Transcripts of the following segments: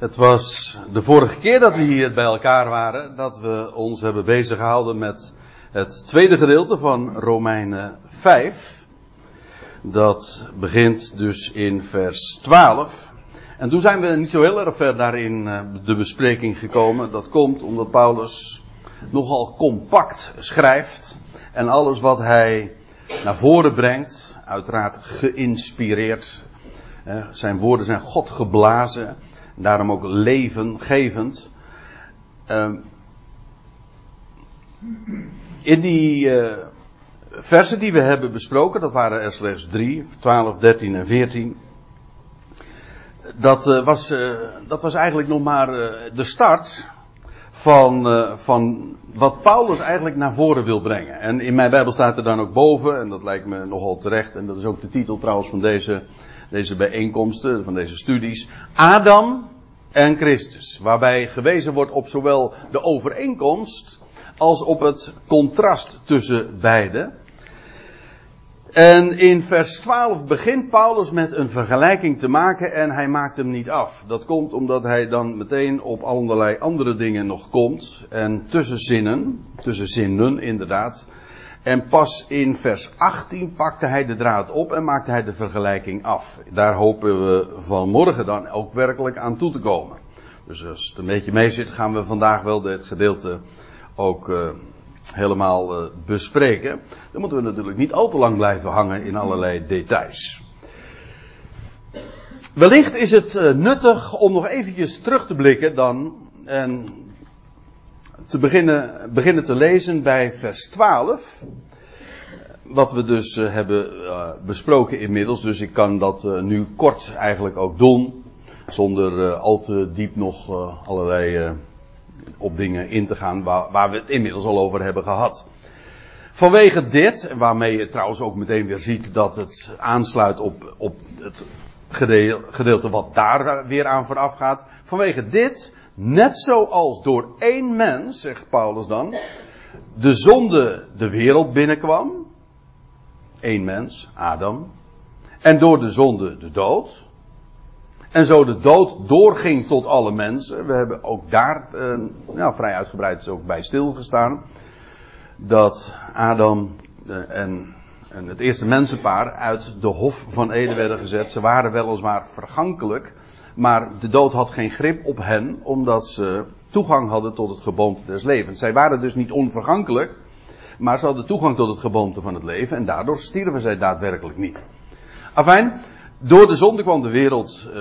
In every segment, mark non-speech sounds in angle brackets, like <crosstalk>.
Het was de vorige keer dat we hier bij elkaar waren, dat we ons hebben bezig gehouden met het tweede gedeelte van Romeinen 5. Dat begint dus in vers 12. En toen zijn we niet zo heel erg ver daarin eh, de bespreking gekomen. Dat komt omdat Paulus nogal compact schrijft. En alles wat hij naar voren brengt, uiteraard geïnspireerd. Zijn woorden zijn God geblazen. Daarom ook levengevend. Uh, in die uh, versen die we hebben besproken, dat waren er slechts 3, 12, 13 en 14. Dat, uh, was, uh, dat was eigenlijk nog maar de start van, van wat Paulus eigenlijk naar voren wil brengen. En in mijn Bijbel staat er dan ook boven, en dat lijkt me nogal terecht, en dat is ook de titel trouwens van deze deze bijeenkomsten, van deze studies. Adam en Christus. Waarbij gewezen wordt op zowel de overeenkomst als op het contrast tussen beide. En in vers 12 begint Paulus met een vergelijking te maken en hij maakt hem niet af. Dat komt omdat hij dan meteen op allerlei andere dingen nog komt. En tussen zinnen inderdaad, en pas in vers 18 pakte hij de draad op en maakte hij de vergelijking af. Daar hopen we vanmorgen dan ook werkelijk aan toe te komen. Dus als het een beetje mee zit, gaan we vandaag wel dit gedeelte ook uh, helemaal uh, bespreken. Dan moeten we natuurlijk niet al te lang blijven hangen in allerlei details. Wellicht is het uh, nuttig om nog eventjes terug te blikken dan. En te beginnen, beginnen te lezen bij vers 12. Wat we dus uh, hebben uh, besproken inmiddels. Dus ik kan dat uh, nu kort eigenlijk ook doen. Zonder al te diep nog allerlei op dingen in te gaan waar, waar, we het inmiddels al over hebben gehad. Vanwege dit, waarmee je trouwens ook meteen weer ziet dat het aansluit op, op het gedeelte wat daar weer aan vooraf gaat. Vanwege dit Net zoals door één mens, zegt Paulus dan, de zonde de wereld binnenkwam. Één mens, Adam. En door de zonde de dood. En zo de dood doorging tot alle mensen. We hebben ook daar eh, nou, vrij uitgebreid ook bij stilgestaan. Dat Adam eh, en, en het eerste mensenpaar uit de hof van Eden werden gezet. Ze waren weliswaar vergankelijk. Maar de dood had geen grip op hen, omdat ze toegang hadden tot het geboomte des levens. Zij waren dus niet onvergankelijk, maar ze hadden toegang tot het geboomte van het leven en daardoor stierven zij daadwerkelijk niet. Afijn, door de zonde kwam de wereld, uh,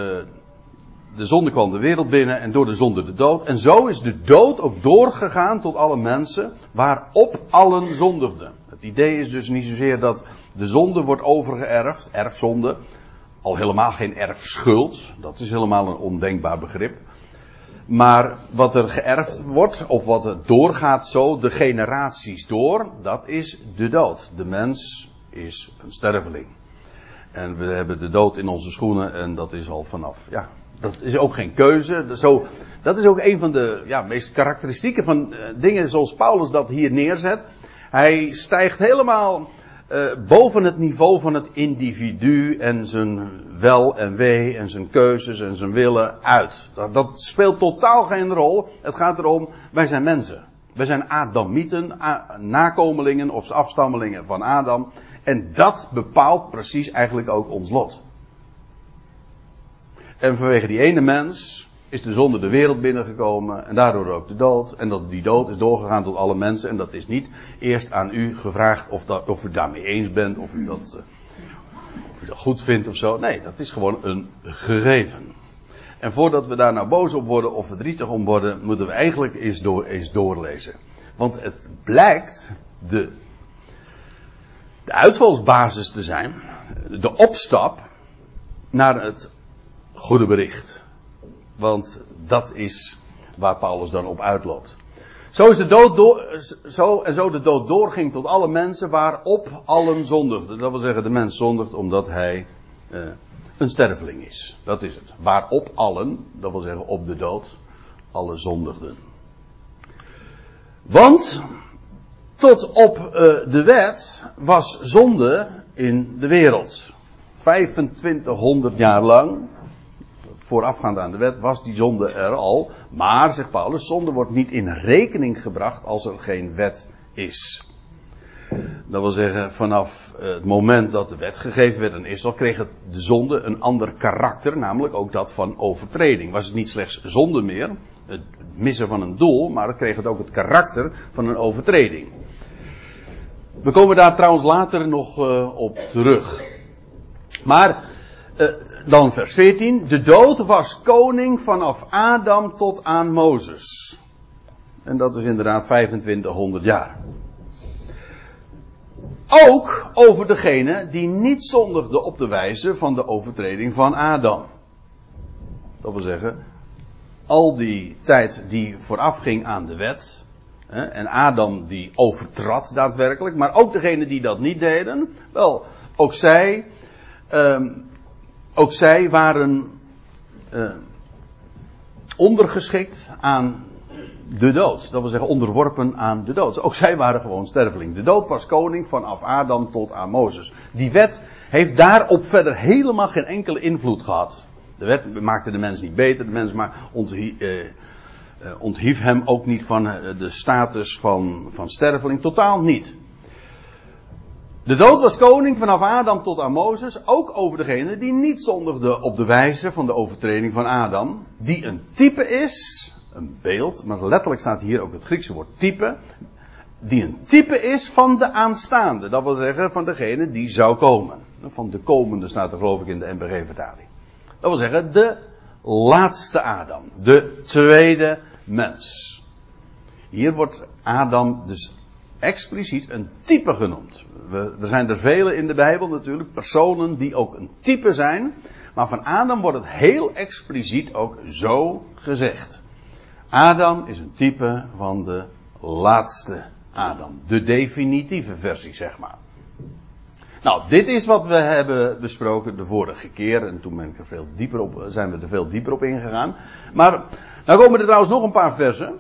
de zonde kwam de wereld binnen en door de zonde de dood. En zo is de dood ook doorgegaan tot alle mensen, waarop allen zondigden. Het idee is dus niet zozeer dat de zonde wordt overgeërfd, erfzonde, al helemaal geen erfschuld. Dat is helemaal een ondenkbaar begrip. Maar wat er geërfd wordt, of wat er doorgaat zo, de generaties door, dat is de dood. De mens is een sterveling. En we hebben de dood in onze schoenen en dat is al vanaf. Ja, dat is ook geen keuze. Zo, dat is ook een van de ja, meest karakteristieken van uh, dingen zoals Paulus dat hier neerzet. Hij stijgt helemaal uh, boven het niveau van het individu en zijn wel en wee en zijn keuzes en zijn willen uit. Dat, dat speelt totaal geen rol. Het gaat erom, wij zijn mensen. Wij zijn Adamieten, nakomelingen of afstammelingen van Adam. En dat bepaalt precies eigenlijk ook ons lot. En vanwege die ene mens is de zonde de wereld binnengekomen en daardoor ook de dood. En dat die dood is doorgegaan tot alle mensen. En dat is niet eerst aan u gevraagd of, dat, of u daarmee eens bent, of u, dat, uh, of u dat goed vindt of zo. Nee, dat is gewoon een gegeven. En voordat we daar nou boos op worden of verdrietig om worden, moeten we eigenlijk eens, door, eens doorlezen. Want het blijkt de, de uitvalsbasis te zijn, de opstap naar het goede bericht. Want dat is waar Paulus dan op uitloopt. Zo is de dood door, zo en zo de dood doorging tot alle mensen waarop allen zondigden. Dat wil zeggen, de mens zondigt omdat hij uh, een sterveling is. Dat is het. Waarop allen, dat wil zeggen op de dood, alle zondigden. Want tot op uh, de wet was zonde in de wereld. 2500 jaar lang voorafgaand aan de wet was die zonde er al. Maar, zegt Paulus, zonde wordt niet in rekening gebracht als er geen wet is. Dat wil zeggen, vanaf het moment dat de wet gegeven werd aan Israël, kreeg het de zonde een ander karakter, namelijk ook dat van overtreding. Was het niet slechts zonde meer, het missen van een doel, maar het kreeg het ook het karakter van een overtreding. We komen daar trouwens later nog uh, op terug. Maar uh, dan vers 14. De dood was koning vanaf Adam tot aan Mozes. En dat is inderdaad 2500 jaar. Ook over degene die niet zondigde op de wijze van de overtreding van Adam. Dat wil zeggen, al die tijd die voorafging aan de wet. Hè, en Adam die overtrad daadwerkelijk. Maar ook degene die dat niet deden. Wel, ook zij. Um, ook zij waren uh, ondergeschikt aan de dood. Dat wil zeggen onderworpen aan de dood. Ook zij waren gewoon sterveling. De dood was koning vanaf Adam tot aan Mozes. Die wet heeft daarop verder helemaal geen enkele invloed gehad. De wet maakte de mens niet beter, de mens maar onthief, eh, eh, onthief hem ook niet van eh, de status van, van sterveling. Totaal niet. De dood was koning vanaf Adam tot aan Mozes, ook over degene die niet zondigde op de wijze van de overtreding van Adam, die een type is, een beeld, maar letterlijk staat hier ook het Griekse woord type, die een type is van de aanstaande, dat wil zeggen van degene die zou komen. Van de komende staat er geloof ik in de NBG-vertaling. Dat wil zeggen de laatste Adam, de tweede mens. Hier wordt Adam dus expliciet een type genoemd. We, er zijn er vele in de Bijbel natuurlijk, personen die ook een type zijn. Maar van Adam wordt het heel expliciet ook zo gezegd. Adam is een type van de laatste Adam. De definitieve versie, zeg maar. Nou, dit is wat we hebben besproken de vorige keer. En toen veel dieper op, zijn we er veel dieper op ingegaan. Maar, nou komen er trouwens nog een paar versen.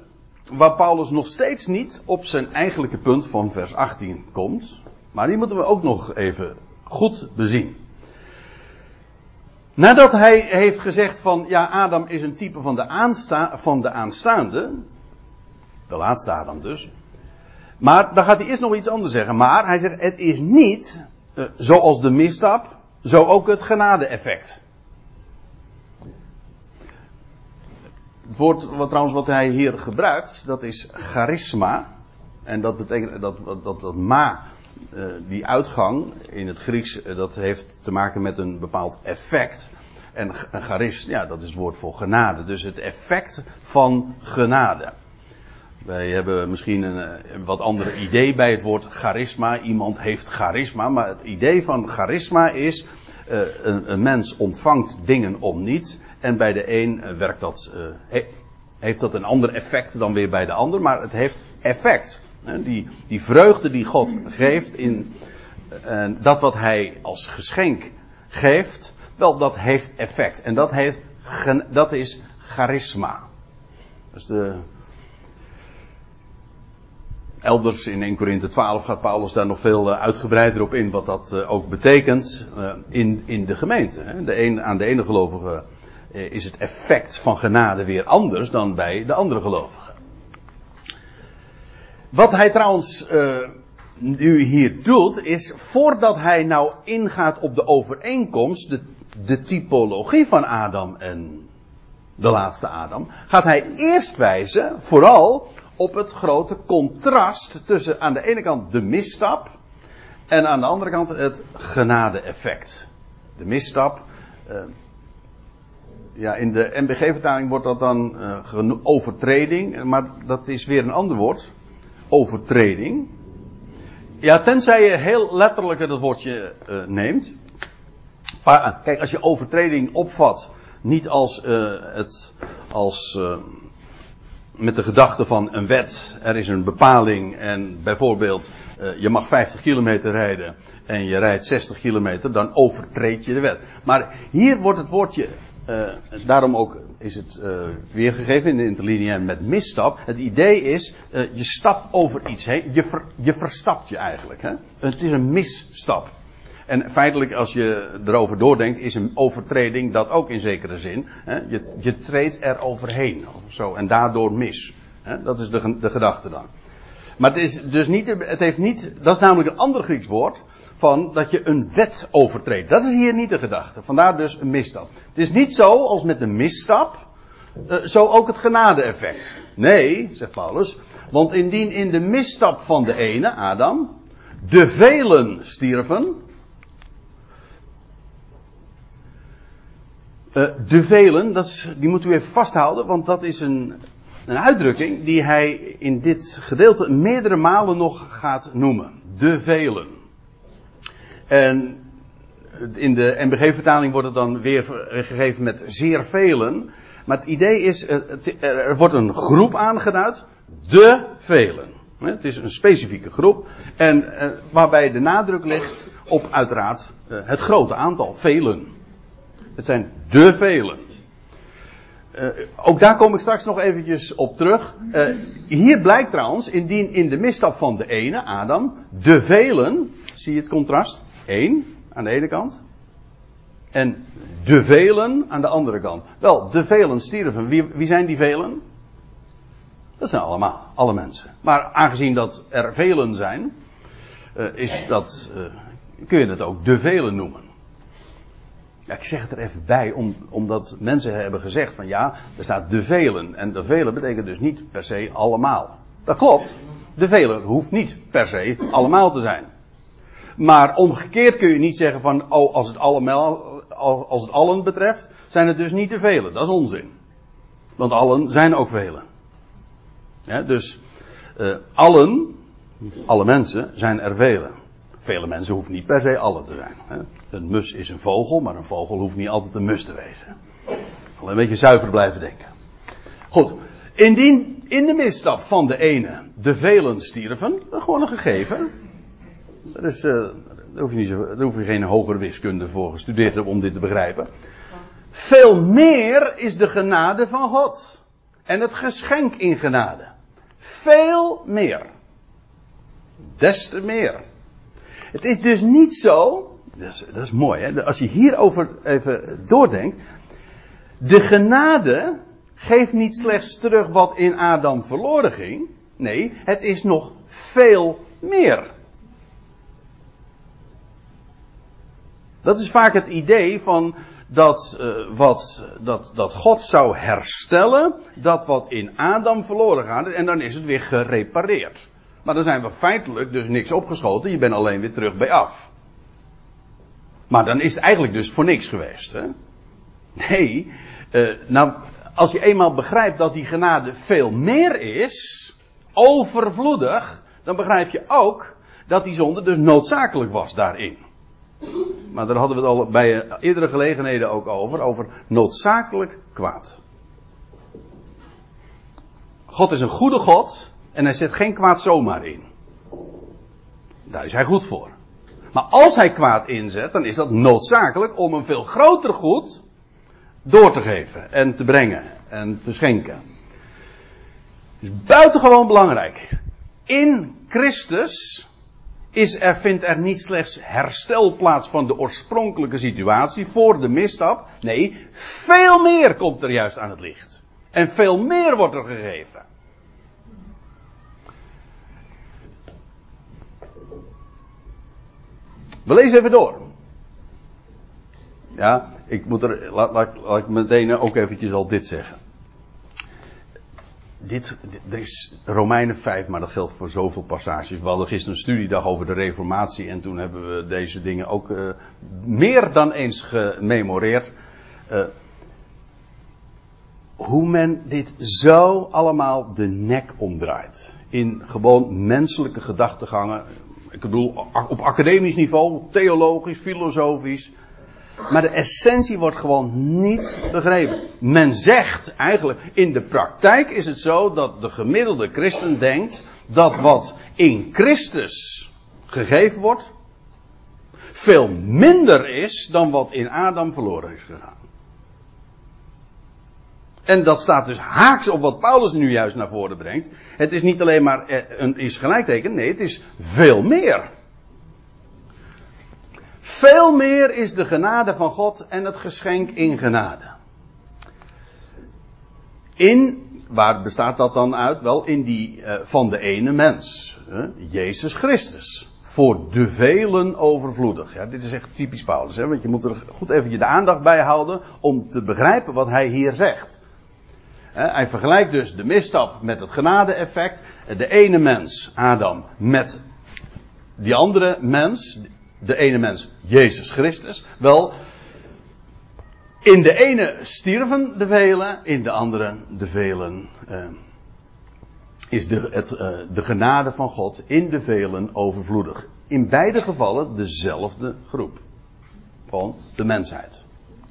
Waar Paulus nog steeds niet op zijn eigenlijke punt van vers 18 komt. Maar die moeten we ook nog even goed bezien. Nadat hij heeft gezegd van, ja, Adam is een type van de, van de aanstaande. De laatste Adam dus. Maar dan gaat hij eerst nog iets anders zeggen. Maar hij zegt, het is niet uh, zoals de misstap, zo ook het genade-effect. Het woord wat trouwens wat hij hier gebruikt, dat is charisma. En dat betekent dat dat, dat, ma uh, die uitgang in het Grieks, uh, dat heeft te maken met een bepaald effect. En een charis, ja, dat is het woord voor genade. Dus het effect van genade. Wij hebben misschien een, eh, wat ander idee bij het woord charisma. Iemand heeft charisma, maar het idee van charisma is een, mens ontvangt dingen om niet. En bij de een werkt dat, he, heeft dat een ander effect dan weer bij de ander, maar het heeft effect. Die, die vreugde die God geeft in uh, dat wat hij als geschenk geeft, wel dat heeft effect. En dat, heeft, dat is charisma. Dus de, elders in 1 Korinthe 12 gaat Paulus daar nog veel uitgebreider op in wat dat ook betekent in, in de gemeente. De aan de ene gelovige is het effect van genade weer anders dan bij de andere gelovigen. Wat hij trouwens uh, nu hier doet, is voordat hij nou ingaat op de overeenkomst, de, de typologie van Adam en de laatste Adam, gaat hij eerst wijzen, vooral op het grote contrast tussen aan de ene kant de misstap en aan de andere kant het genade-effect. De misstap, uh, ja, in de MBG-vertaling wordt dat dan uh, overtreding, maar dat is weer een ander woord overtreding. Ja, tenzij je heel letterlijk het woordje uh, neemt. Maar uh, kijk, als je overtreding opvat, niet als het, als met de gedachte van een wet, er is een bepaling en bijvoorbeeld je mag 50 kilometer rijden en je rijdt 60 kilometer, dan overtreed je de wet. Maar hier wordt het woordje uh, daarom ook is het uh, weergegeven in de interlineair met misstap. Het idee is, uh, je stapt over iets heen. Je, je verstapt je eigenlijk. Hè? Het is een misstap. En feitelijk, als je erover doordenkt, is een overtreding dat ook in zekere zin. Hè? Je, je treedt er overheen of zo en daardoor mis. Hè? Dat is de, de gedachte dan. Maar het is dus niet, het heeft niet, dat is namelijk een ander Grieks woord, van dat je een wet overtreedt. Dat is hier niet de gedachte. Vandaar dus een misstap. Het is niet zo als met de misstap, uh, zo ook het genade-effect. Nee, zegt Paulus, want indien in de misstap van de ene, Adam, de velen stierven, uh, de velen, dat die moet u even vasthouden, want dat is een, een uitdrukking die hij in dit gedeelte meerdere malen nog gaat noemen. De velen. En in de MBG-vertaling wordt het dan weer gegeven met zeer velen. Maar het idee is, er wordt een groep aangeduid. De velen. Het is een specifieke groep. En eh, waarbij de nadruk ligt op uiteraard eh, het grote aantal. Velen. Het zijn de velen. Uh, ook daar kom ik straks nog eventjes op terug. Hier blijkt trouwens, indien in de misstap van de ene, Adam, de velen, zie je het contrast? Eén aan de ene kant. En de velen aan de andere kant. Wel, de velen stierven. Wie, wie zijn die velen? Dat zijn allemaal, alle mensen. Maar aangezien dat er velen zijn, uh, is dat, kun je het ook de velen noemen. Ja, ik zeg het er even bij, om, omdat mensen hebben gezegd van ja, er staat de velen. En de velen betekent dus niet per se allemaal. Dat klopt. De velen hoeft niet per se allemaal te zijn. Maar omgekeerd kun je niet zeggen van, oh, als het allemaal, als het allen betreft, zijn het dus niet de velen. Dat is onzin. Want allen zijn ook velen. Dus, uh, allen, alle mensen, zijn er velen. Vele mensen hoeven niet per se allen te zijn. Hè. Een mus is een vogel, maar een vogel hoeft niet altijd een mus te wezen. Alleen een beetje zuiver blijven denken. Goed, indien in de misstap van de ene de velen stierven, gewoon een gegeven. Uh, daar, hoef je niet zo, hoef je geen hogere wiskunde voor gestudeerd te hebben om dit te begrijpen. Veel meer is de genade van God. En het geschenk in genade. Veel meer. Des te meer. Het is dus niet zo, dat is, dat is mooi hè, als je hierover even doordenkt. De genade geeft niet slechts terug wat in Adam verloren ging. Nee, het is nog veel meer. Dat is vaak het idee van dat, uh, wat, dat, dat God zou herstellen dat wat in Adam verloren gaat en dan is het weer gerepareerd. Maar dan zijn we feitelijk dus niks opgeschoten, je bent alleen weer terug bij af. Maar dan is het eigenlijk dus voor niks geweest. Hè? Nee, uh, nou, als je eenmaal begrijpt dat die genade veel meer is, overvloedig, dan begrijp je ook dat die zonde dus noodzakelijk was daarin. Maar daar hadden we het al bij eerdere gelegenheden ook over, over noodzakelijk kwaad. God is een goede God en hij zet geen kwaad zomaar in. Daar is hij goed voor. Maar als hij kwaad inzet, dan is dat noodzakelijk om een veel groter goed door te geven en te brengen en te schenken. Het is buitengewoon belangrijk. In Christus is er, vindt er niet slechts herstel plaats van de oorspronkelijke situatie voor de misstap. Nee, veel meer komt er juist aan het licht. En veel meer wordt er gegeven. We lezen even door. Ja, ik moet er, laat, laat, laat ik meteen ook eventjes al dit zeggen. Dit, er is Romeinen 5, maar dat geldt voor zoveel passages. We hadden gisteren een studiedag over de Reformatie en toen hebben we deze dingen ook uh, meer dan eens gememoreerd. Uh, hoe men dit zo allemaal de nek omdraait. In gewoon menselijke gedachtegangen. Ik bedoel, op academisch niveau, theologisch, filosofisch. Maar de essentie wordt gewoon niet begrepen. Men zegt eigenlijk, in de praktijk is het zo dat de gemiddelde christen denkt dat wat in Christus gegeven wordt, veel minder is dan wat in Adam verloren is gegaan. En dat staat dus haaks op wat Paulus nu juist naar voren brengt. Het is niet alleen maar een is gelijkteken, nee, het is veel meer. Veel meer is de genade van God en het geschenk in genade. In, waar bestaat dat dan uit? Wel, in die uh, van de ene mens. Jezus Christus. Voor de velen overvloedig. Ja, dit is echt typisch Paulus, hè? want je moet er goed even je de aandacht bij houden om te begrijpen wat hij hier zegt. Hij vergelijkt dus de misstap met het genade-effect. De ene mens, Adam, met die andere mens, de ene mens, Jezus Christus. Wel, in de ene stierven de velen, in de andere de velen. Uh, is de, het, uh, de genade van God in de velen overvloedig. In beide gevallen dezelfde groep. Gewoon de mensheid.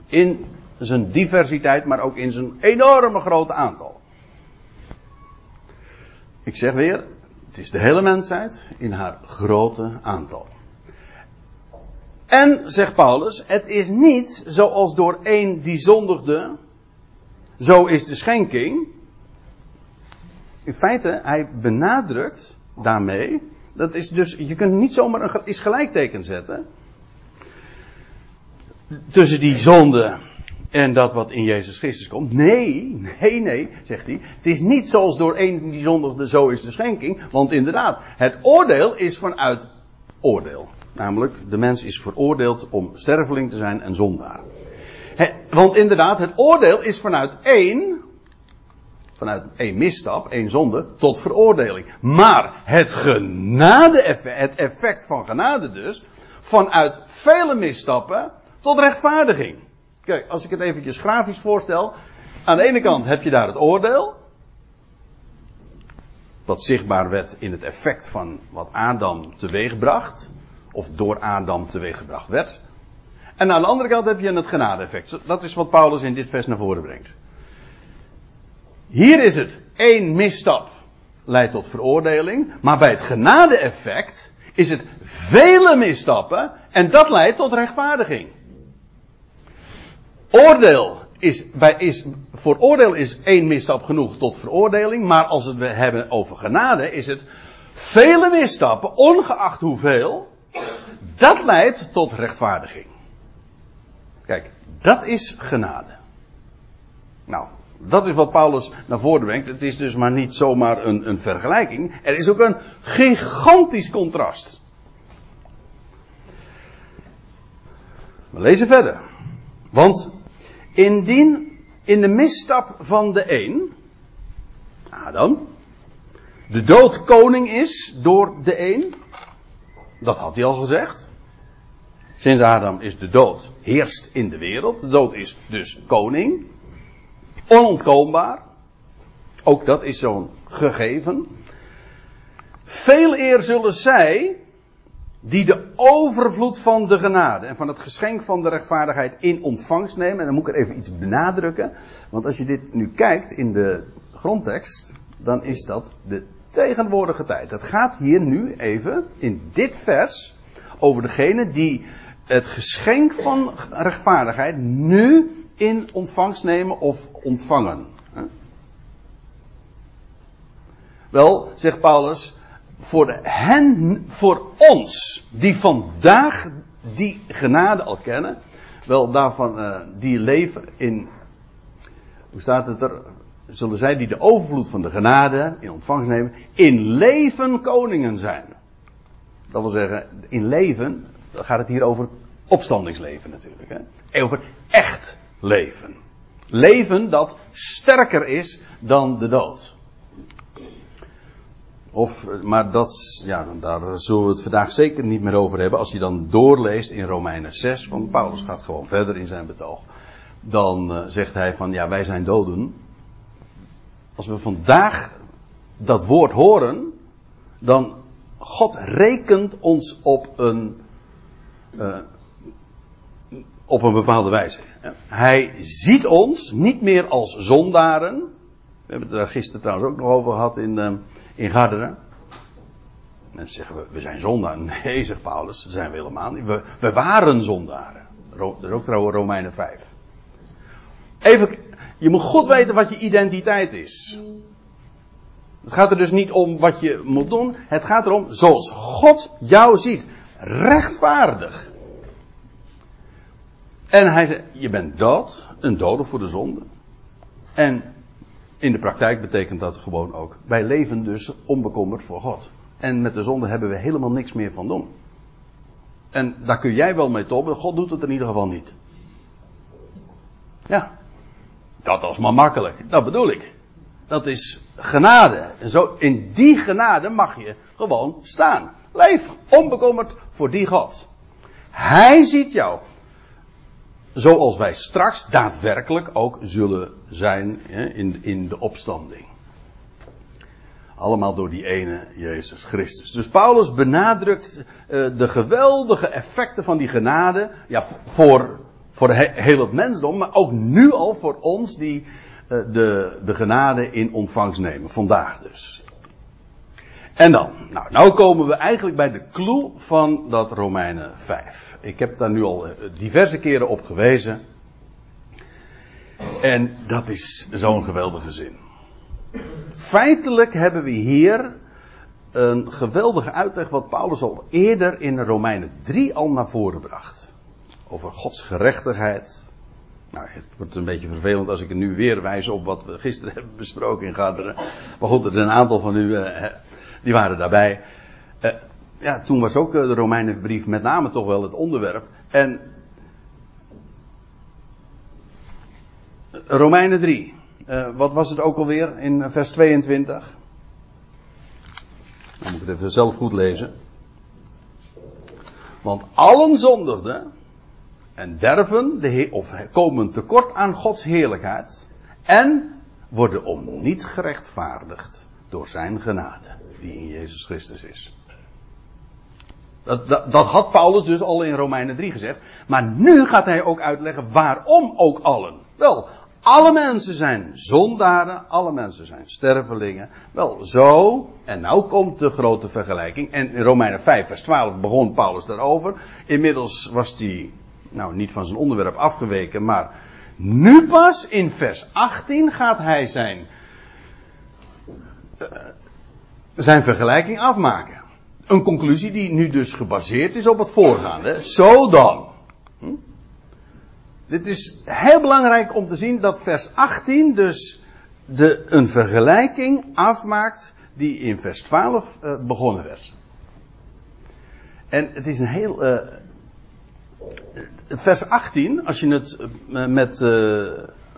In zijn diversiteit, maar ook in zijn enorme grote aantal. Ik zeg weer, het is de hele mensheid in haar grote aantal. En, zegt Paulus, het is niet zoals door één die zondigde, zo is de schenking. In feite, hij benadrukt daarmee, dat is dus, je kunt niet zomaar een is gelijkteken zetten. Tussen die zonde en dat wat in Jezus Christus komt. Nee, nee, nee, zegt hij. Het is niet zoals door één die zondigde, zo is de schenking. Want inderdaad, het oordeel is vanuit oordeel. Namelijk, de mens is veroordeeld om sterveling te zijn en zondaar. want inderdaad, het oordeel is vanuit één, vanuit één misstap, één zonde, tot veroordeling. Maar het genade het effect van genade dus, vanuit vele misstappen tot rechtvaardiging. Kijk, als ik het eventjes grafisch voorstel. Aan de ene kant heb je daar het oordeel. Wat zichtbaar werd in het effect van wat Adam teweegbracht. Of door Adam teweeggebracht werd. En aan de andere kant heb je het genade-effect. Dat is wat Paulus in dit vers naar voren brengt. Hier is het één misstap leidt tot veroordeling. Maar bij het genade-effect is het vele misstappen en dat leidt tot rechtvaardiging. Oordeel is, bij, is, voor oordeel is één misstap genoeg tot veroordeling. Maar als we hebben over genade, is het vele misstappen, ongeacht hoeveel, dat leidt tot rechtvaardiging. Kijk, dat is genade. Nou, dat is wat Paulus naar voren brengt. Het is dus maar niet zomaar een, een vergelijking. Er is ook een gigantisch contrast. We lezen verder. Want Indien in de misstap van de een, Adam, de dood koning is door de een, dat had hij al gezegd. Sinds Adam is de dood heerst in de wereld. De dood is dus koning. Onontkoombaar. Ook dat is zo'n gegeven. Veel eer zullen zij die de overvloed van de genade en van het geschenk van de rechtvaardigheid in ontvangst nemen. En dan moet ik er even iets benadrukken. Want als je dit nu kijkt in de grondtekst, dan is dat de tegenwoordige tijd. Het gaat hier nu even in dit vers over degene die het geschenk van rechtvaardigheid nu in ontvangst nemen of ontvangen. Wel, zegt Paulus, voor hen, voor ons, die vandaag die genade al kennen, wel daarvan, uh, die leven in, hoe staat het er, zullen zij die de overvloed van de genade in ontvangst nemen, in leven koningen zijn. Dat wil zeggen, in leven, dan gaat het hier over opstandingsleven natuurlijk. Hè? Over echt leven. Leven dat sterker is dan de dood. Of, maar dat, ja, daar zullen we het vandaag zeker niet meer over hebben. Als je dan doorleest in Romeinen 6, want Paulus gaat gewoon verder in zijn betoog. Dan uh, zegt hij van, ja, wij zijn doden. Als we vandaag dat woord horen, dan God rekent ons op een, uh, op een bepaalde wijze. Hij ziet ons niet meer als zondaren. We hebben het daar gisteren trouwens ook nog over gehad in, uh, in Garderen. Mensen zeggen, we, we zijn zondaren. <laughs> Nee, zegt Paulus, dat zijn we helemaal niet. We, we waren zondaren. Dat is ook trouwens Romeinen 5. Even, je moet goed weten wat je identiteit is. Het gaat er dus niet om wat je moet doen. Het gaat erom zoals God jou ziet. Rechtvaardig. En hij zei, je bent dood, een dode voor de zonde. En in de praktijk betekent dat gewoon ook, wij leven dus onbekommerd voor God. En met de zonde hebben we helemaal niks meer van doen. En daar kun jij wel mee tobben, God doet het in ieder geval niet. Ja, dat was maar makkelijk, dat bedoel ik. Dat is genade. En zo, in die genade mag je gewoon staan. Leef onbekommerd voor die God. Hij ziet jou. Zoals wij straks daadwerkelijk ook zullen zijn in, in de opstanding. Allemaal door die ene Jezus Christus. Dus Paulus benadrukt uh, de geweldige effecten van die genade. Ja, voor, voor he, heel het mensdom, maar ook nu al voor ons die uh, de, de genade in ontvangst nemen. Vandaag dus. En dan, nou, nou komen we eigenlijk bij de clue van dat Romeinen 5. Ik heb daar nu al eh, diverse keren op gewezen. En dat is zo'n geweldige zin. Feitelijk hebben we hier een geweldige uitleg wat Paulus al eerder in Romeinen 3 al naar voren bracht. Over Gods gerechtigheid. Nou, het wordt een beetje vervelend als ik er nu weer wijs op wat we gisteren <laughs> hebben besproken in Garderen. Maar goed, er zijn een aantal van u, eh, die waren daarbij. Uh, ja, toen was ook de Romeinenbrief met name toch wel het onderwerp. En Romeinen 3. Uh, wat was het ook alweer in vers 22? Dan moet ik het even zelf goed lezen. Want allen zondigden en derven de of komen tekort aan Gods heerlijkheid en worden om niet gerechtvaardigd door zijn genade, die in Jezus Christus is. Dat, dat, had Paulus dus al in Romeinen 3 gezegd. Maar nu gaat hij ook uitleggen waarom ook allen. Wel, alle mensen zijn zondaren, alle mensen zijn stervelingen. Wel, zo, en nou komt de grote vergelijking. En in Romeinen 5, vers 12 begon Paulus daarover. Inmiddels was hij, nou niet van zijn onderwerp afgeweken, maar nu pas in vers 18 gaat hij zijn, uh, zijn vergelijking afmaken. Een conclusie die nu dus gebaseerd is op het voorgaande. Zo dan. Hm? Dit is heel belangrijk om te zien dat vers 18 dus de, een vergelijking afmaakt die in vers 12 uh, begonnen werd. En het is een heel. Uh, vers 18, als je het uh, met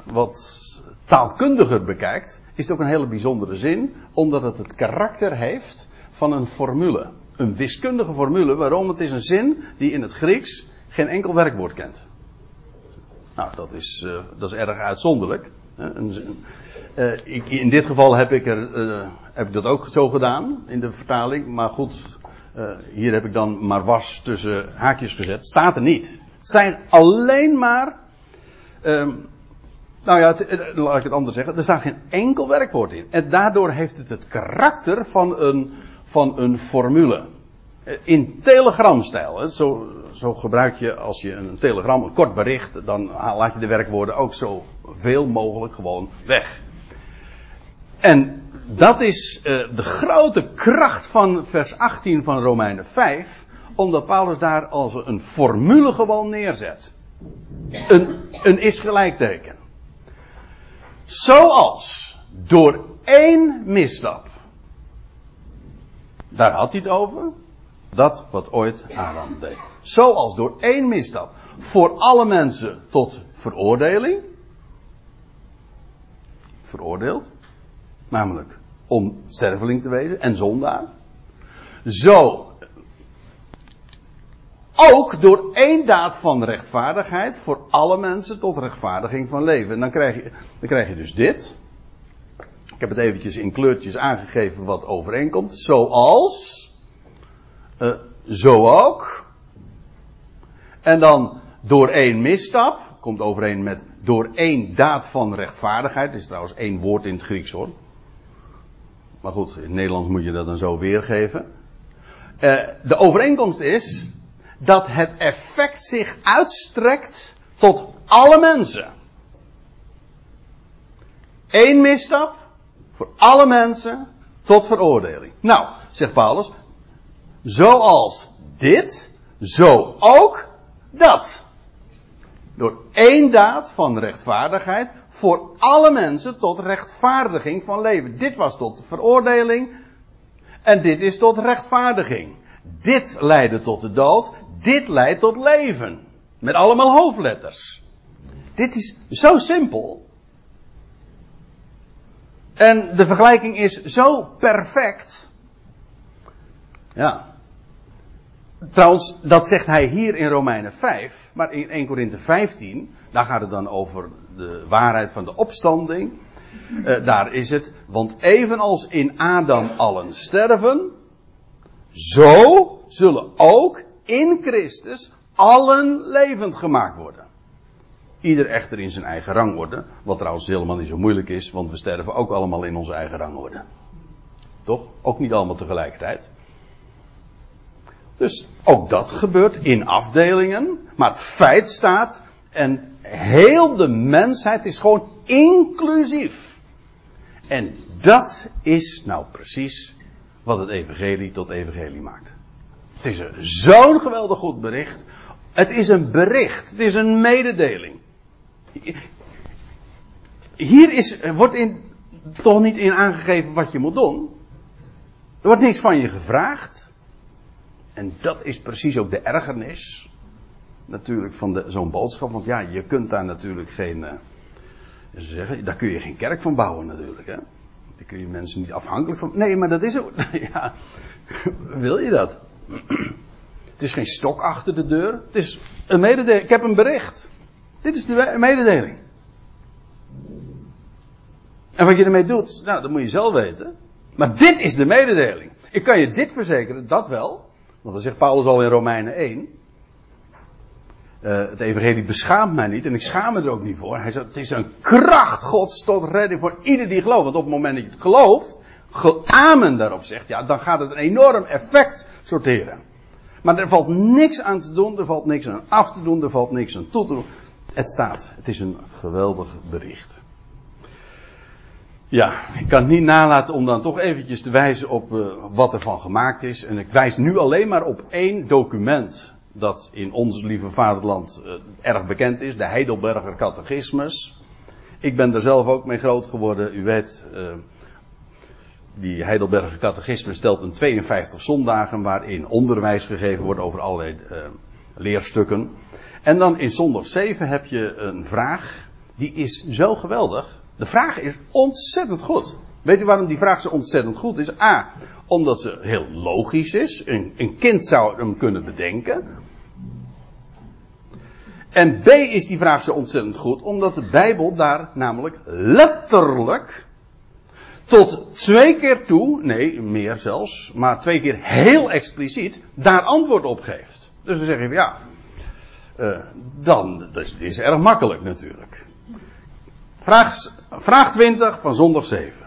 wat taalkundiger bekijkt, is het ook een hele bijzondere zin, omdat het het karakter heeft van een formule. Een wiskundige formule, waarom? Het is een zin die in het Grieks geen enkel werkwoord kent. Nou, dat is, uh, dat is erg uitzonderlijk. Ik, in dit geval heb ik, er, heb ik dat ook zo gedaan in de vertaling. Maar goed, hier heb ik dan maar was tussen haakjes gezet. Staat er niet. Zijn alleen maar. Um, nou ja, het, laat ik het anders zeggen. Er staat geen enkel werkwoord in. En daardoor heeft het het karakter van een, van een formule. In telegramstijl. Zo, zo gebruik je als je een telegram, een kort bericht, dan laat je de werkwoorden ook zo veel mogelijk gewoon weg. En dat is uh, de grote kracht van vers 18 van Romeinen 5, omdat Paulus daar als een formule gewoon neerzet. Een, een is gelijkteken. Zoals door één misstap. Daar had hij het over. Dat wat ooit Adam deed. Zoals door één misstap voor alle mensen tot veroordeling. Veroordeeld. Namelijk om sterveling te wezen en zondaar. Zo. Ook door één daad van rechtvaardigheid voor alle mensen tot rechtvaardiging van leven. En dan krijg je, dan krijg je dus dit. Ik heb het eventjes in kleurtjes aangegeven wat overeenkomt. Zoals. Uh, zo ook. En dan door één misstap, komt overeen met door één daad van rechtvaardigheid. Dat is trouwens één woord in het Grieks hoor. Maar goed, in het Nederlands moet je dat dan zo weergeven. Uh, de overeenkomst is dat het effect zich uitstrekt tot alle mensen. Eén misstap voor alle mensen tot veroordeling. Nou, zegt Paulus, zoals dit, zo ook dat. door één daad van rechtvaardigheid voor alle mensen tot rechtvaardiging van leven. Dit was tot veroordeling en dit is tot rechtvaardiging. Dit leidde tot de dood, dit leidt tot leven. Met allemaal hoofdletters. Dit is zo simpel. En de vergelijking is zo perfect. Ja. Trouwens, dat zegt hij hier in Romeinen 5, maar in 1 Korinthe 15, daar gaat het dan over de waarheid van de opstanding. Uh, daar is het, want evenals in Adam allen sterven, zo zullen ook in Christus allen levend gemaakt worden. Ieder echter in zijn eigen rangorde. Wat trouwens helemaal niet zo moeilijk is, want we sterven ook allemaal in onze eigen rangorde. Toch? Ook niet allemaal tegelijkertijd. Dus ook dat gebeurt in afdelingen. Maar het feit staat, en heel de mensheid is gewoon inclusief. En dat is nou precies wat het evangelie tot evangelie maakt. Het is zo'n geweldig goed bericht. Het is een bericht. Het is een mededeling. Hier is, wordt in, toch niet in aangegeven wat je moet doen. Er wordt niks van je gevraagd. En dat is precies ook de ergernis. Natuurlijk van zo'n boodschap. Want ja, je kunt daar natuurlijk geen. Uh, zeggen, daar kun je geen kerk van bouwen natuurlijk. Hè? Daar kun je mensen niet afhankelijk van. Nee, maar dat is ook. <laughs> Ja, wil je dat? Het is geen stok achter de deur. Het is een mededeling. Ik heb een bericht. Dit is de mededeling. En wat je ermee doet, nou, dat moet je zelf weten. Maar dit is de mededeling. Ik kan je dit verzekeren, dat wel. Want dat zegt Paulus al in Romeinen 1. Uh, het evangelie beschaamt mij niet en ik schaam me er ook niet voor. Hij zegt, het is een kracht gods tot redding voor ieder die gelooft. Want op het moment dat je het gelooft, amen daarop zegt, ja, dan gaat het een enorm effect sorteren. Maar er valt niks aan te doen, er valt niks aan af te doen, er valt niks aan toe te doen. Het staat. Het is een geweldig bericht. Ja, ik kan het niet nalaten om dan toch eventjes te wijzen op uh, wat er van gemaakt is. En ik wijs nu alleen maar op één document dat in ons lieve vaderland uh, erg bekend is. De Heidelberger Catechismus. Ik ben er zelf ook mee groot geworden. U weet, uh, die Heidelberger Catechismus stelt een 52 zondagen waarin onderwijs gegeven wordt over allerlei leerstukken. En dan in zondag 7 heb je een vraag. Die is zo geweldig. De vraag is ontzettend goed. Weet u waarom die vraag zo ontzettend goed is? A, omdat ze heel logisch is. Een, een kind zou hem kunnen bedenken. En B is die vraag zo ontzettend goed, omdat de Bijbel daar namelijk letterlijk tot twee keer toe, nee, meer zelfs, maar twee keer heel expliciet, daar antwoord op geeft. Dus dan zeg je, ja, uh, dan, dat is, is erg makkelijk natuurlijk. Vraag, vraag 20 van zondag 7.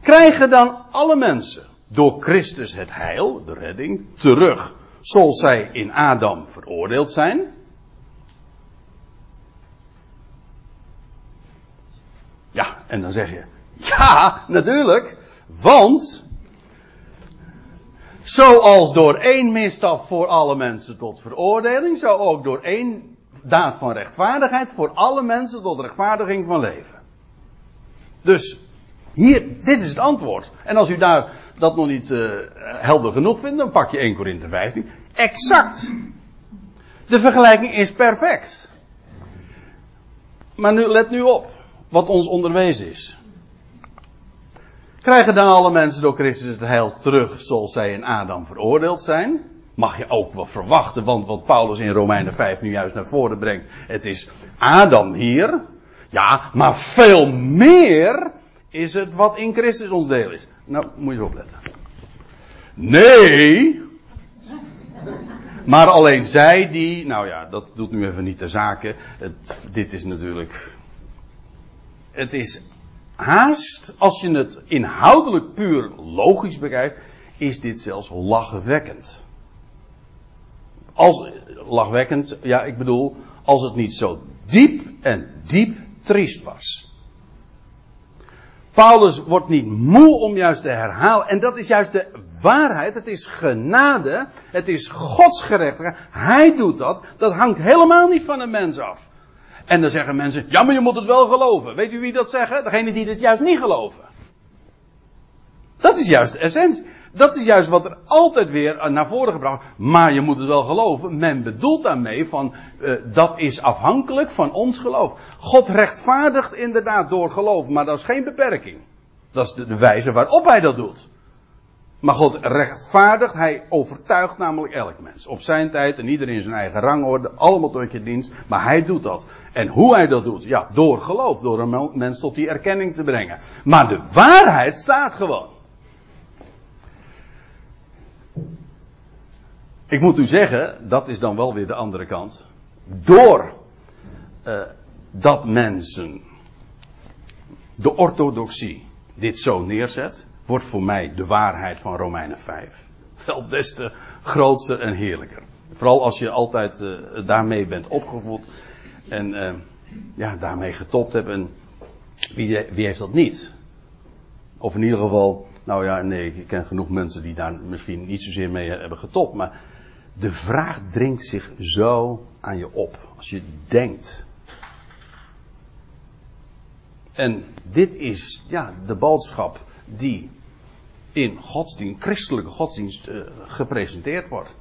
Krijgen dan alle mensen door Christus het heil, de redding, terug, zoals zij in Adam veroordeeld zijn? Ja, en dan zeg je, ja, natuurlijk, want Zoals door één misstap voor alle mensen tot veroordeling, zo ook door één daad van rechtvaardigheid voor alle mensen tot rechtvaardiging van leven. Dus hier, dit is het antwoord. En als u daar dat nog niet uh, helder genoeg vindt, dan pak je 1 Korinthe 15. Exact. De vergelijking is perfect. Maar nu, let nu op wat ons onderwezen is. Krijgen dan alle mensen door Christus het heil terug zoals zij in Adam veroordeeld zijn? Mag je ook wel verwachten, want wat Paulus in Romeinen 5 nu juist naar voren brengt, het is Adam hier. Ja, maar veel meer is het wat in Christus ons deel is. Nou, moet je eens opletten. Nee. Maar alleen zij die, nou ja, dat doet nu even niet de zaken. Dit is natuurlijk. Het is haast, als je het inhoudelijk puur logisch bekijkt, is dit zelfs lachwekkend. Als, lachwekkend, ja, ik bedoel, als het niet zo diep en diep triest was. Paulus wordt niet moe om juist te herhalen. En dat is juist de waarheid. Het is genade. Het is Gods gerechtigheid. Hij doet dat. Dat hangt helemaal niet van een mens af. En dan zeggen mensen, ja maar je moet het wel geloven. Weet u wie dat zeggen? Degene die het juist niet geloven. Dat is juist de essentie. Dat is juist wat er altijd weer naar voren gebracht Maar je moet het wel geloven. Men bedoelt daarmee van, uh, dat is afhankelijk van ons geloof. God rechtvaardigt inderdaad door geloof, maar dat is geen beperking. Dat is de wijze waarop hij dat doet. Maar God rechtvaardigt, hij overtuigt namelijk elk mens. Op zijn tijd en iedereen in zijn eigen rangorde, allemaal tot je dienst. Maar hij doet dat. En hoe hij dat doet? Ja, door geloof, door een mens tot die erkenning te brengen. Maar de waarheid staat gewoon. Ik moet u zeggen, dat is dan wel weer de andere kant. Door uh, dat mensen de orthodoxie dit zo neerzet, wordt voor mij de waarheid van Romeinen 5 wel des te grootste en heerlijker. Vooral als je altijd uh, daarmee bent opgevoed en uh, ja, daarmee getopt hebt. En wie, wie heeft dat niet? Of in ieder geval, nou ja, nee, ik ken genoeg mensen die daar misschien niet zozeer mee hebben getopt. Maar de vraag dringt zich zo aan je op. Als je denkt. En dit is, ja, de boodschap die in godsdienst, christelijke godsdienst uh, gepresenteerd wordt.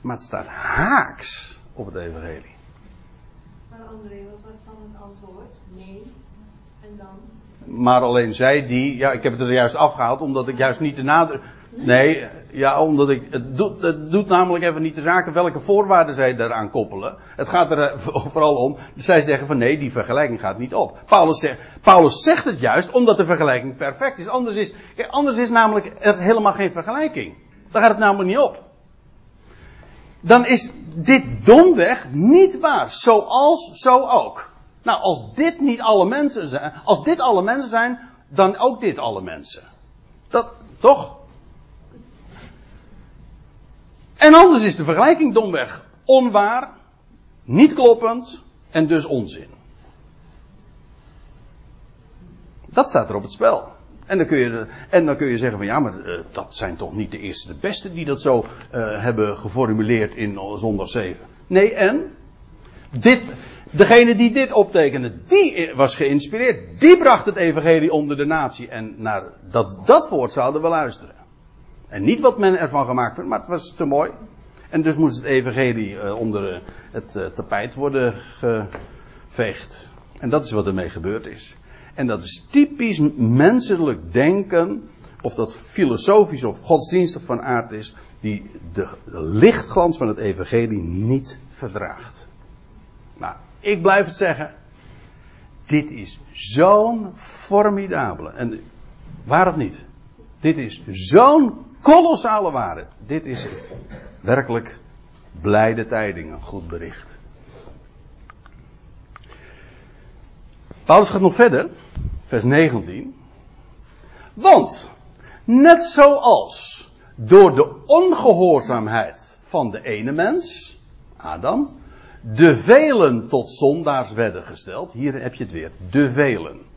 Maar het staat haaks op het evangelie. Maar André, wat was dan het antwoord? Nee. En dan? Maar alleen zij die, ja, ik heb het er juist afgehaald omdat ik juist niet de nadruk. Nee, ja, omdat ik, het doet, het doet namelijk even niet de zaken welke voorwaarden zij daaraan koppelen. Het gaat er eh, <laughs> vooral om, zij zeggen van nee, die vergelijking gaat niet op. Paulus zegt, Paulus zegt het juist omdat de vergelijking perfect is. Anders is, kijk, anders is namelijk er helemaal geen vergelijking. Daar gaat het namelijk niet op. Dan is dit domweg niet waar. Zoals, zo ook. Nou, als dit niet alle mensen zijn, als dit alle mensen zijn, dan ook dit alle mensen. Dat, toch? En anders is de vergelijking domweg onwaar, niet kloppend en dus onzin. Dat staat er op het spel. En dan kun je, en dan kun je zeggen van ja, maar uh, dat zijn toch niet de eerste de beste die dat zo uh, hebben geformuleerd in zondag 7. Nee, en? Dit, degene die dit optekende, die was geïnspireerd. Die bracht het evangelie onder de natie. En naar dat, dat woord zouden we luisteren. En niet wat men ervan gemaakt werd, maar het was te mooi. En dus moest het evangelie uh, onder het uh, tapijt worden geveegd. En dat is wat ermee gebeurd is. En dat is typisch menselijk denken, of dat filosofisch of godsdienstig van aard is, die de lichtglans van het evangelie niet verdraagt. Nou, ik blijf het zeggen. Dit is zo'n formidabele. En waar of niet? Dit is zo'n kolossale waarde. Dit is het. Werkelijk blijde tijdingen, goed bericht. Paulus gaat nog verder, vers 19. Want, net zoals door de ongehoorzaamheid van de ene mens, Adam, de velen tot zondaars werden gesteld. Hier heb je het weer, de velen.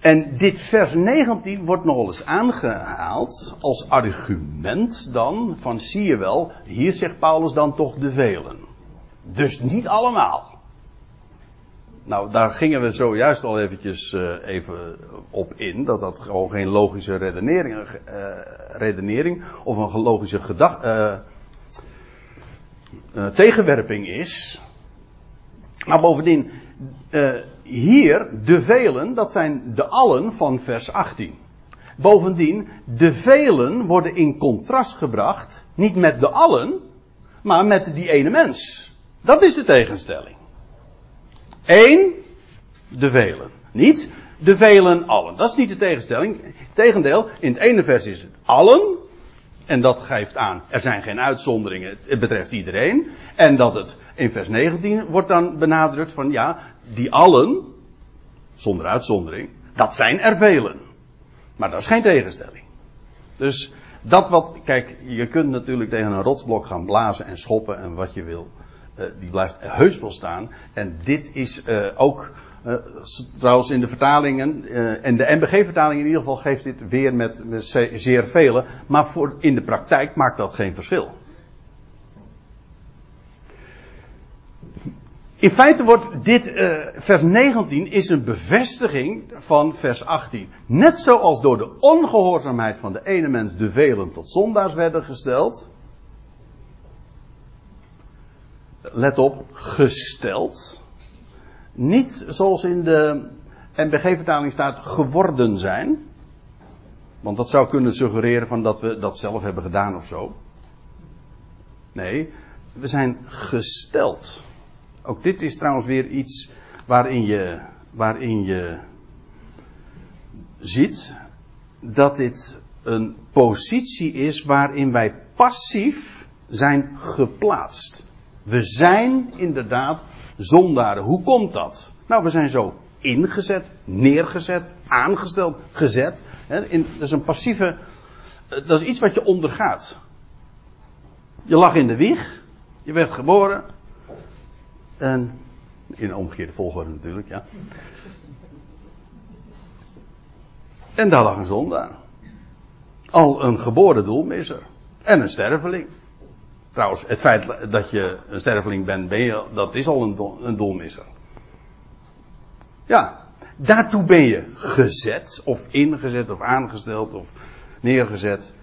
En dit vers 19 wordt nogal eens aangehaald als argument dan van zie je wel, hier zegt Paulus dan toch de velen. Dus niet allemaal. Nou, daar gingen we zojuist al eventjes uh, even op in, dat dat gewoon geen logische redenering, uh, redenering of een logische gedachte, uh, tegenwerping is. Maar bovendien, hier, de velen, dat zijn de allen van vers 18. Bovendien, de velen worden in contrast gebracht, niet met de allen, maar met die ene mens. Dat is de tegenstelling. Eén, de velen. Niet de velen allen. Dat is niet de tegenstelling. Tegendeel, in het ene vers is het allen. En dat geeft aan, er zijn geen uitzonderingen. Het betreft iedereen. En dat het in vers 19 wordt dan benadrukt van ja, die allen, zonder uitzondering, dat zijn er velen. Maar dat is geen tegenstelling. Dus dat wat, kijk, je kunt natuurlijk tegen een rotsblok gaan blazen en schoppen en wat je wil. Uh, die blijft heus wel staan. En dit is uh, ook, uh, trouwens in de vertalingen, en de MBG-vertaling in ieder geval geeft dit weer met, met zeer vele. Maar voor, in de praktijk maakt dat geen verschil. In feite wordt dit, uh, vers 19 is een bevestiging van vers 18. Net zoals door de ongehoorzaamheid van de ene mens de velen tot zondaars werden gesteld. Let op, gesteld. Niet zoals in de NBG-vertaling staat geworden zijn. Want dat zou kunnen suggereren van dat we dat zelf hebben gedaan of zo. Nee, we zijn gesteld. Ook dit is trouwens weer iets waarin je, waarin je ziet dat dit een positie is waarin wij passief zijn geplaatst. We zijn inderdaad zondaren. Hoe komt dat? Nou, we zijn zo ingezet, neergezet, aangesteld, gezet. Dat is een passieve. Dat is iets wat je ondergaat. Je lag in de wieg. Je werd geboren. En. In omgekeerde volgorde natuurlijk, ja. En daar lag een zondaar. Al een geboren doelmisser. En een sterveling. Trouwens, het feit dat je een sterveling bent, dat is al een, een doelmisser. Ja, daartoe ben je gezet, of ingezet, of aangesteld, of neergezet.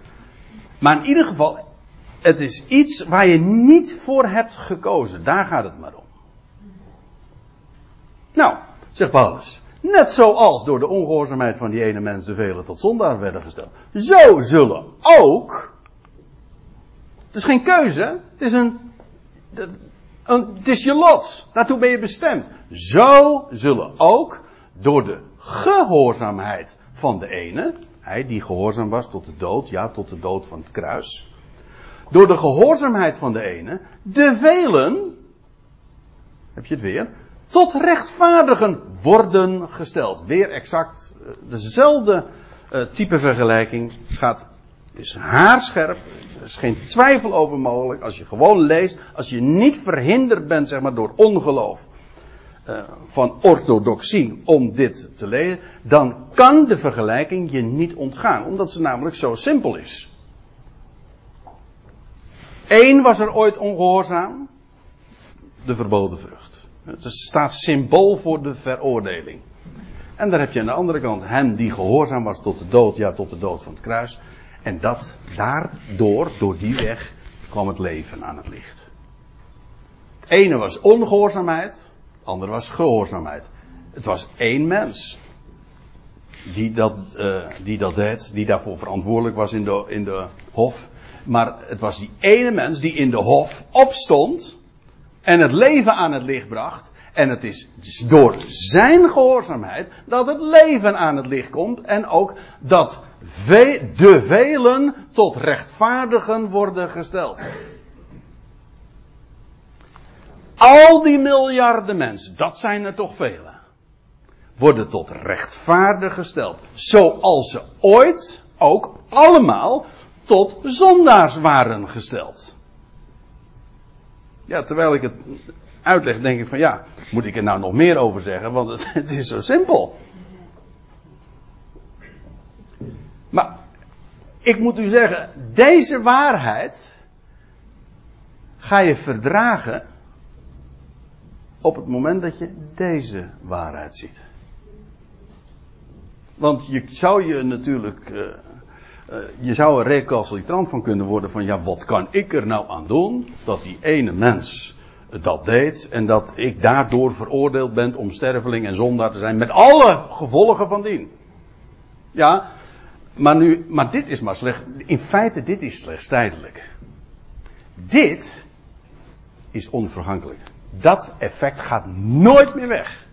Maar in ieder geval, het is iets waar je niet voor hebt gekozen. Daar gaat het maar om. Nou, zegt Paulus. Net zoals door de ongehoorzaamheid van die ene mens de velen tot zondaar werden gesteld. Zo zullen ook. Het is geen keuze, het is een, het is je lot. Daartoe ben je bestemd. Zo zullen ook door de gehoorzaamheid van de ene, hij die gehoorzaam was tot de dood, ja, tot de dood van het kruis. Door de gehoorzaamheid van de ene, de velen, heb je het weer, tot rechtvaardigen worden gesteld. Weer exact eh, dezelfde uh, type vergelijking gaat, is haarscherp. Er is geen twijfel over mogelijk. Als je gewoon leest, als je niet verhinderd bent, zeg maar, door ongeloof. Uh, van orthodoxie om dit te lezen, dan kan de vergelijking je niet ontgaan, omdat ze namelijk zo simpel is. Eén was er ooit ongehoorzaam, de verboden vrucht. Het staat symbool voor de veroordeling. En daar heb je aan de andere kant hem die gehoorzaam was tot de dood, ja tot de dood van het kruis. En dat daardoor, door die weg, kwam het leven aan het licht. Het ene was ongehoorzaamheid, het andere was gehoorzaamheid. Het was één mens die dat, uh, die dat deed, die daarvoor verantwoordelijk was in de, in de hof. Maar het was die ene mens die in de hof opstond en het leven aan het licht bracht. En het is door zijn gehoorzaamheid dat het leven aan het licht komt en ook dat de velen tot rechtvaardigen worden gesteld. Al die miljarden mensen, dat zijn er toch velen, worden tot rechtvaardig gesteld. Zoals ze ooit ook allemaal tot zondaars waren gesteld. Ja, terwijl ik het uitleg, denk ik van ja, moet ik er nou nog meer over zeggen, want het, is zo simpel. Maar ik moet u zeggen, deze waarheid ga je verdragen op het moment dat je deze waarheid ziet. Want je zou je natuurlijk, uh, uh, je zou er recalcitrant van kunnen worden van ja, wat kan ik er nou aan doen dat die ene mens dat deed en dat ik daardoor veroordeeld ben om sterveling en zondaar te zijn met alle gevolgen van dien. Ja, maar nu, maar dit is maar slecht, in feite dit is slechts tijdelijk. Dit is onvergankelijk. Dat effect gaat nooit meer weg.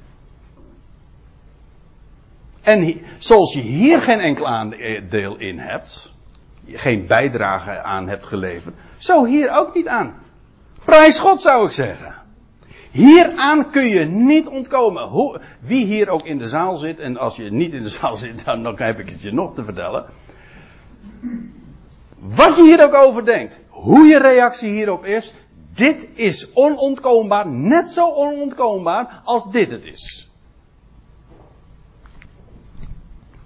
En zoals je hier geen enkel aandeel in hebt, geen bijdrage aan hebt geleverd, zo hier ook niet aan. Prijs God zou ik zeggen. Hieraan kun je niet ontkomen. Hoe, wie hier ook in de zaal zit, en als je niet in de zaal zit, dan, dan heb ik het je nog te vertellen. Wat je hier ook over denkt, hoe je reactie hierop is, dit is onontkoombaar, net zo onontkoombaar als dit het is.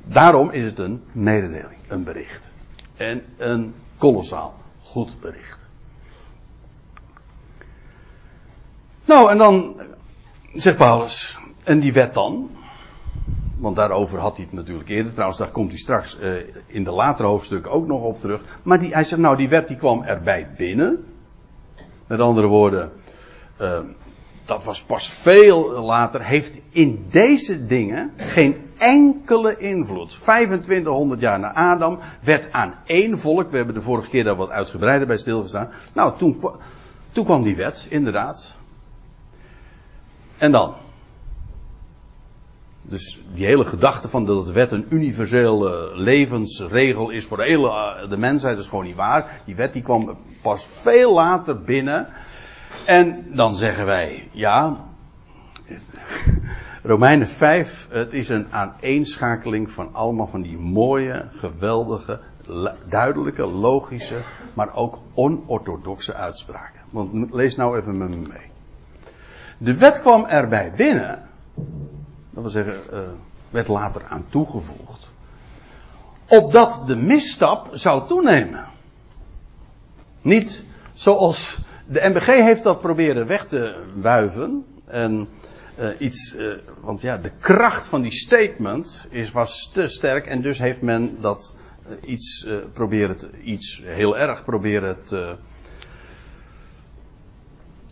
Daarom is het een mededeling, een bericht. En een kolossaal goed bericht. Nou, en dan Zegt Paulus, en die wet dan? Want daarover had hij het natuurlijk eerder. Trouwens, daar komt hij straks uh, in de latere hoofdstukken ook nog op terug. Maar die, hij zegt, nou, die wet die kwam erbij binnen. Met andere woorden, uh, dat was pas veel later. Heeft in deze dingen geen enkele invloed. 2500 jaar na Adam werd aan één volk. We hebben de vorige keer daar wat uitgebreider bij stilgestaan. Nou, toen, toen kwam die wet, inderdaad. En dan? Dus die hele gedachte van dat de wet een universele levensregel is voor de hele eh, de mensheid, is gewoon niet waar. Die wet die kwam pas veel later binnen. En dan zeggen wij, ja, Romeinen 5, het is een aaneenschakeling van allemaal van die mooie, geweldige, duidelijke, logische, maar ook onorthodoxe uitspraken. Want lees nou even met me mee. De wet kwam erbij binnen dat wil zeggen, uh, werd later aan toegevoegd. Opdat de misstap zou toenemen. Niet zoals de MBG heeft dat proberen weg te wuiven. En uh, iets, uh, want ja, de kracht van die statement is, was te sterk. En dus heeft men dat iets proberen, iets heel erg proberen te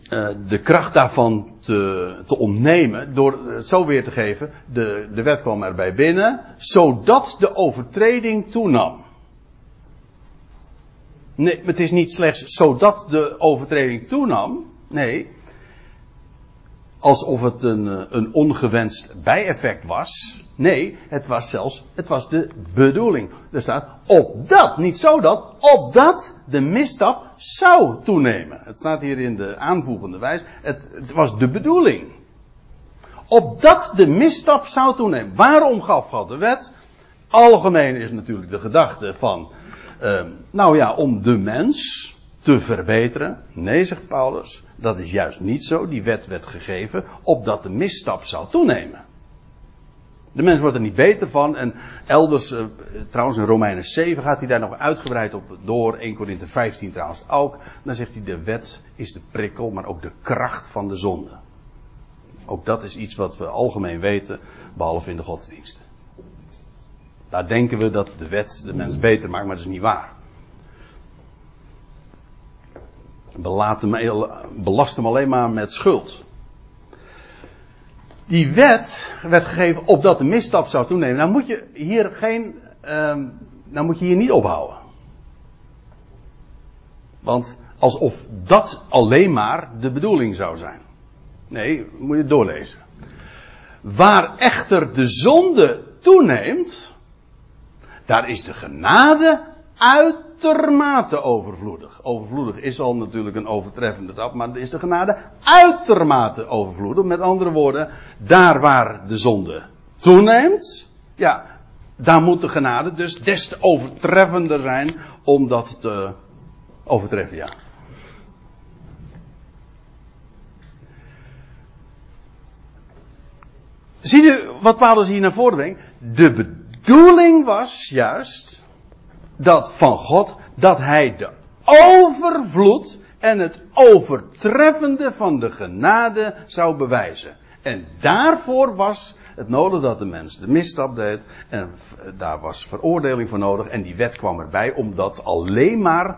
uh, de kracht daarvan te, te ontnemen door het zo weer te geven. De, de wet kwam erbij binnen, zodat de overtreding toenam. Nee, het is niet slechts zodat de overtreding toenam. Nee, alsof het een, eh, een ongewenst bijeffect was. Nee, het was zelfs, het was de bedoeling. Er staat, opdat, niet zodat, opdat de misstap zou toenemen. Het staat hier in de aanvoegende wijs. Het, het was de bedoeling. Opdat de misstap zou toenemen. Waarom gaf God de wet? Algemeen is natuurlijk de gedachte van, uh, nou ja, om de mens te verbeteren. Nee, zegt Paulus, dat is juist niet zo. Die wet werd gegeven opdat de misstap zou toenemen. De mens wordt er niet beter van. En elders, uh, trouwens in Romeinen 7 gaat hij daar nog uitgebreid op door. 1 Korinthe 15 trouwens ook. Dan zegt hij de wet is de prikkel, maar ook de kracht van de zonde. Ook dat is iets wat we algemeen weten, behalve in de godsdienst. Daar denken we dat de wet de mens beter maakt, maar dat is niet waar. belast hem alleen maar met schuld. Die wet werd gegeven opdat de misstap zou toenemen. Nou moet je hier geen, um, nou moet je hier niet ophouden. Want alsof dat alleen maar de bedoeling zou zijn. Nee, moet je doorlezen. Waar echter de zonde toeneemt, daar is de genade uitermate overvloedig. Overvloedig is al natuurlijk een overtreffende tap, maar is de genade uitermate overvloedig. Met andere woorden, daar waar de zonde toeneemt, ja, daar moet de genade dus des te overtreffender zijn om dat te overtreffen, ja. Zie je wat Paulus hier naar voren brengt? De bedoeling was juist dat van God, dat hij de overvloed en het overtreffende van de genade zou bewijzen. En daarvoor was het nodig dat de mens de misstap deed. En daar was veroordeling voor nodig. En die wet kwam erbij om dat alleen maar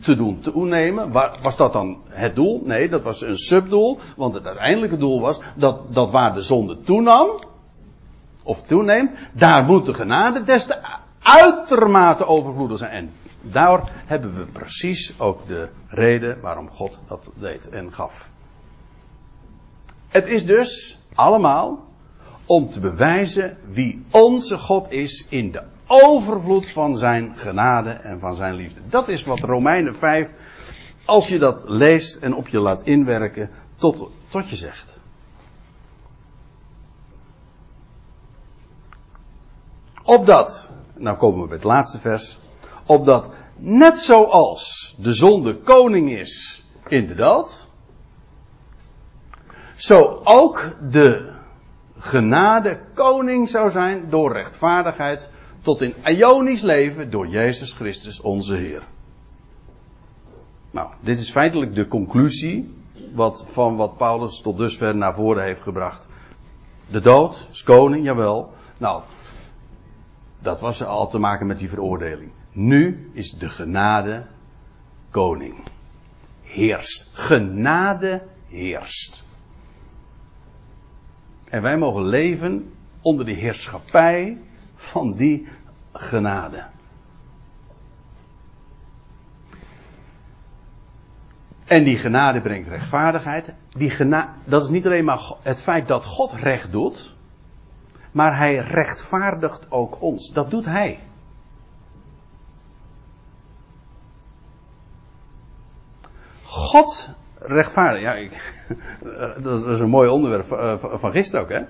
te doen toenemen. Was dat dan het doel? Nee, dat was een subdoel. Want het uiteindelijke doel was dat, dat waar de zonde toenam. Of toeneemt. Daar moet de genade des te uitermate overvloedig zijn. En daar hebben we precies ook de reden waarom God dat deed en gaf. Het is dus allemaal om te bewijzen wie onze God is in de overvloed van zijn genade en van zijn liefde. Dat is wat Romeinen 5, als je dat leest en op je laat inwerken, tot, tot je zegt. Opdat nou komen we bij het laatste vers. Opdat net zoals de zonde koning is in de dood, zo ook de genade koning zou zijn door rechtvaardigheid tot in Ionisch leven door Jezus Christus onze Heer. Nou, dit is feitelijk de conclusie wat, van wat Paulus tot dusver naar voren heeft gebracht. De dood, is koning, jawel. Nou, dat was al te maken met die veroordeling. Nu is de genade koning. Heerst. Genade heerst. En wij mogen leven onder de heerschappij van die genade. En die genade brengt rechtvaardigheid. Die genade, dat is niet alleen maar het feit dat God recht doet, maar hij rechtvaardigt ook ons. Dat doet hij. God rechtvaardig. Ja, ik, <laughs> dat is een mooi onderwerp eh, van gisteren ook, hè?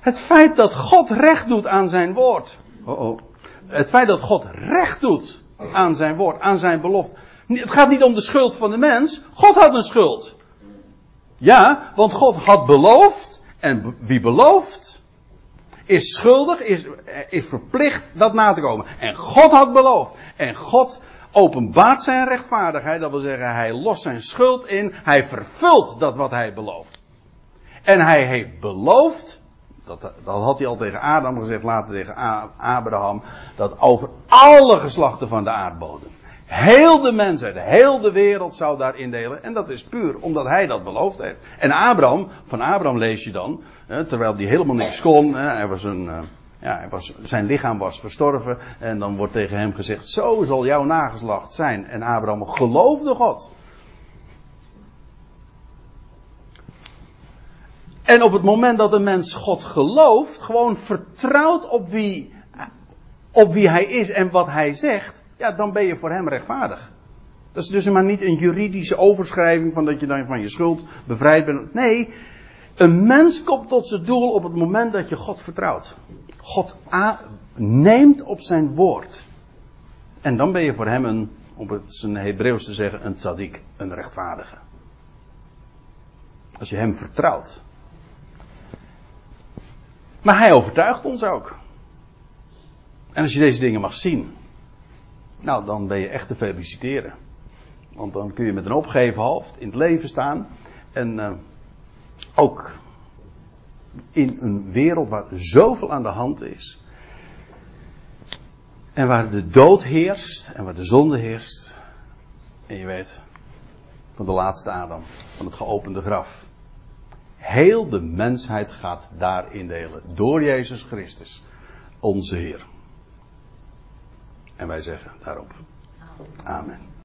Het feit dat God recht doet aan zijn woord. Oh oh. Het feit dat God recht doet aan zijn woord, aan zijn belofte. Het gaat niet om de schuld van de mens. God had een schuld. Ja, want God had beloofd. En wie belooft, is schuldig, is, is verplicht dat na te komen. En God had beloofd. En God openbaart zijn rechtvaardigheid. Dat wil zeggen, hij lost zijn schuld in. Hij vervult dat wat hij belooft. En hij heeft beloofd. Dat, dat had hij al tegen Adam gezegd, later tegen Abraham. Dat over alle geslachten van de aardbodem. Heel de mensheid, heel de wereld zou daarin delen. En dat is puur omdat hij dat beloofd heeft. En Abraham, van Abraham lees je dan, terwijl hij helemaal niks kon. Hij was een, eh, ja, hij was, zijn lichaam was verstorven. En dan wordt tegen hem gezegd: Zo zal jouw nageslacht zijn. En Abraham geloofde God. En op het moment dat een mens God gelooft, gewoon vertrouwt op wie, op wie hij is en wat hij zegt, ja, dan ben je voor hem rechtvaardig. Dat is dus maar niet een juridische overschrijving van dat je dan van je schuld bevrijd bent. Nee, een mens komt tot zijn doel op het moment dat je God vertrouwt. God neemt op zijn woord. En dan ben je voor hem een, om het zijn Hebreeuws te zeggen, een tzaddik, een rechtvaardige. Als je hem vertrouwt. Maar hij overtuigt ons ook. En als je deze dingen mag zien, nou dan ben je echt te feliciteren. Want dan kun je met een opgeheven hoofd in het leven staan. En uh, ook in een wereld waar zoveel aan de hand is. En waar de dood heerst en waar de zonde heerst. En je weet, van de laatste Adam, van het geopende graf. Heel de mensheid gaat daarin delen. Door Jezus Christus, onze Heer. En wij zeggen daarop. Amen.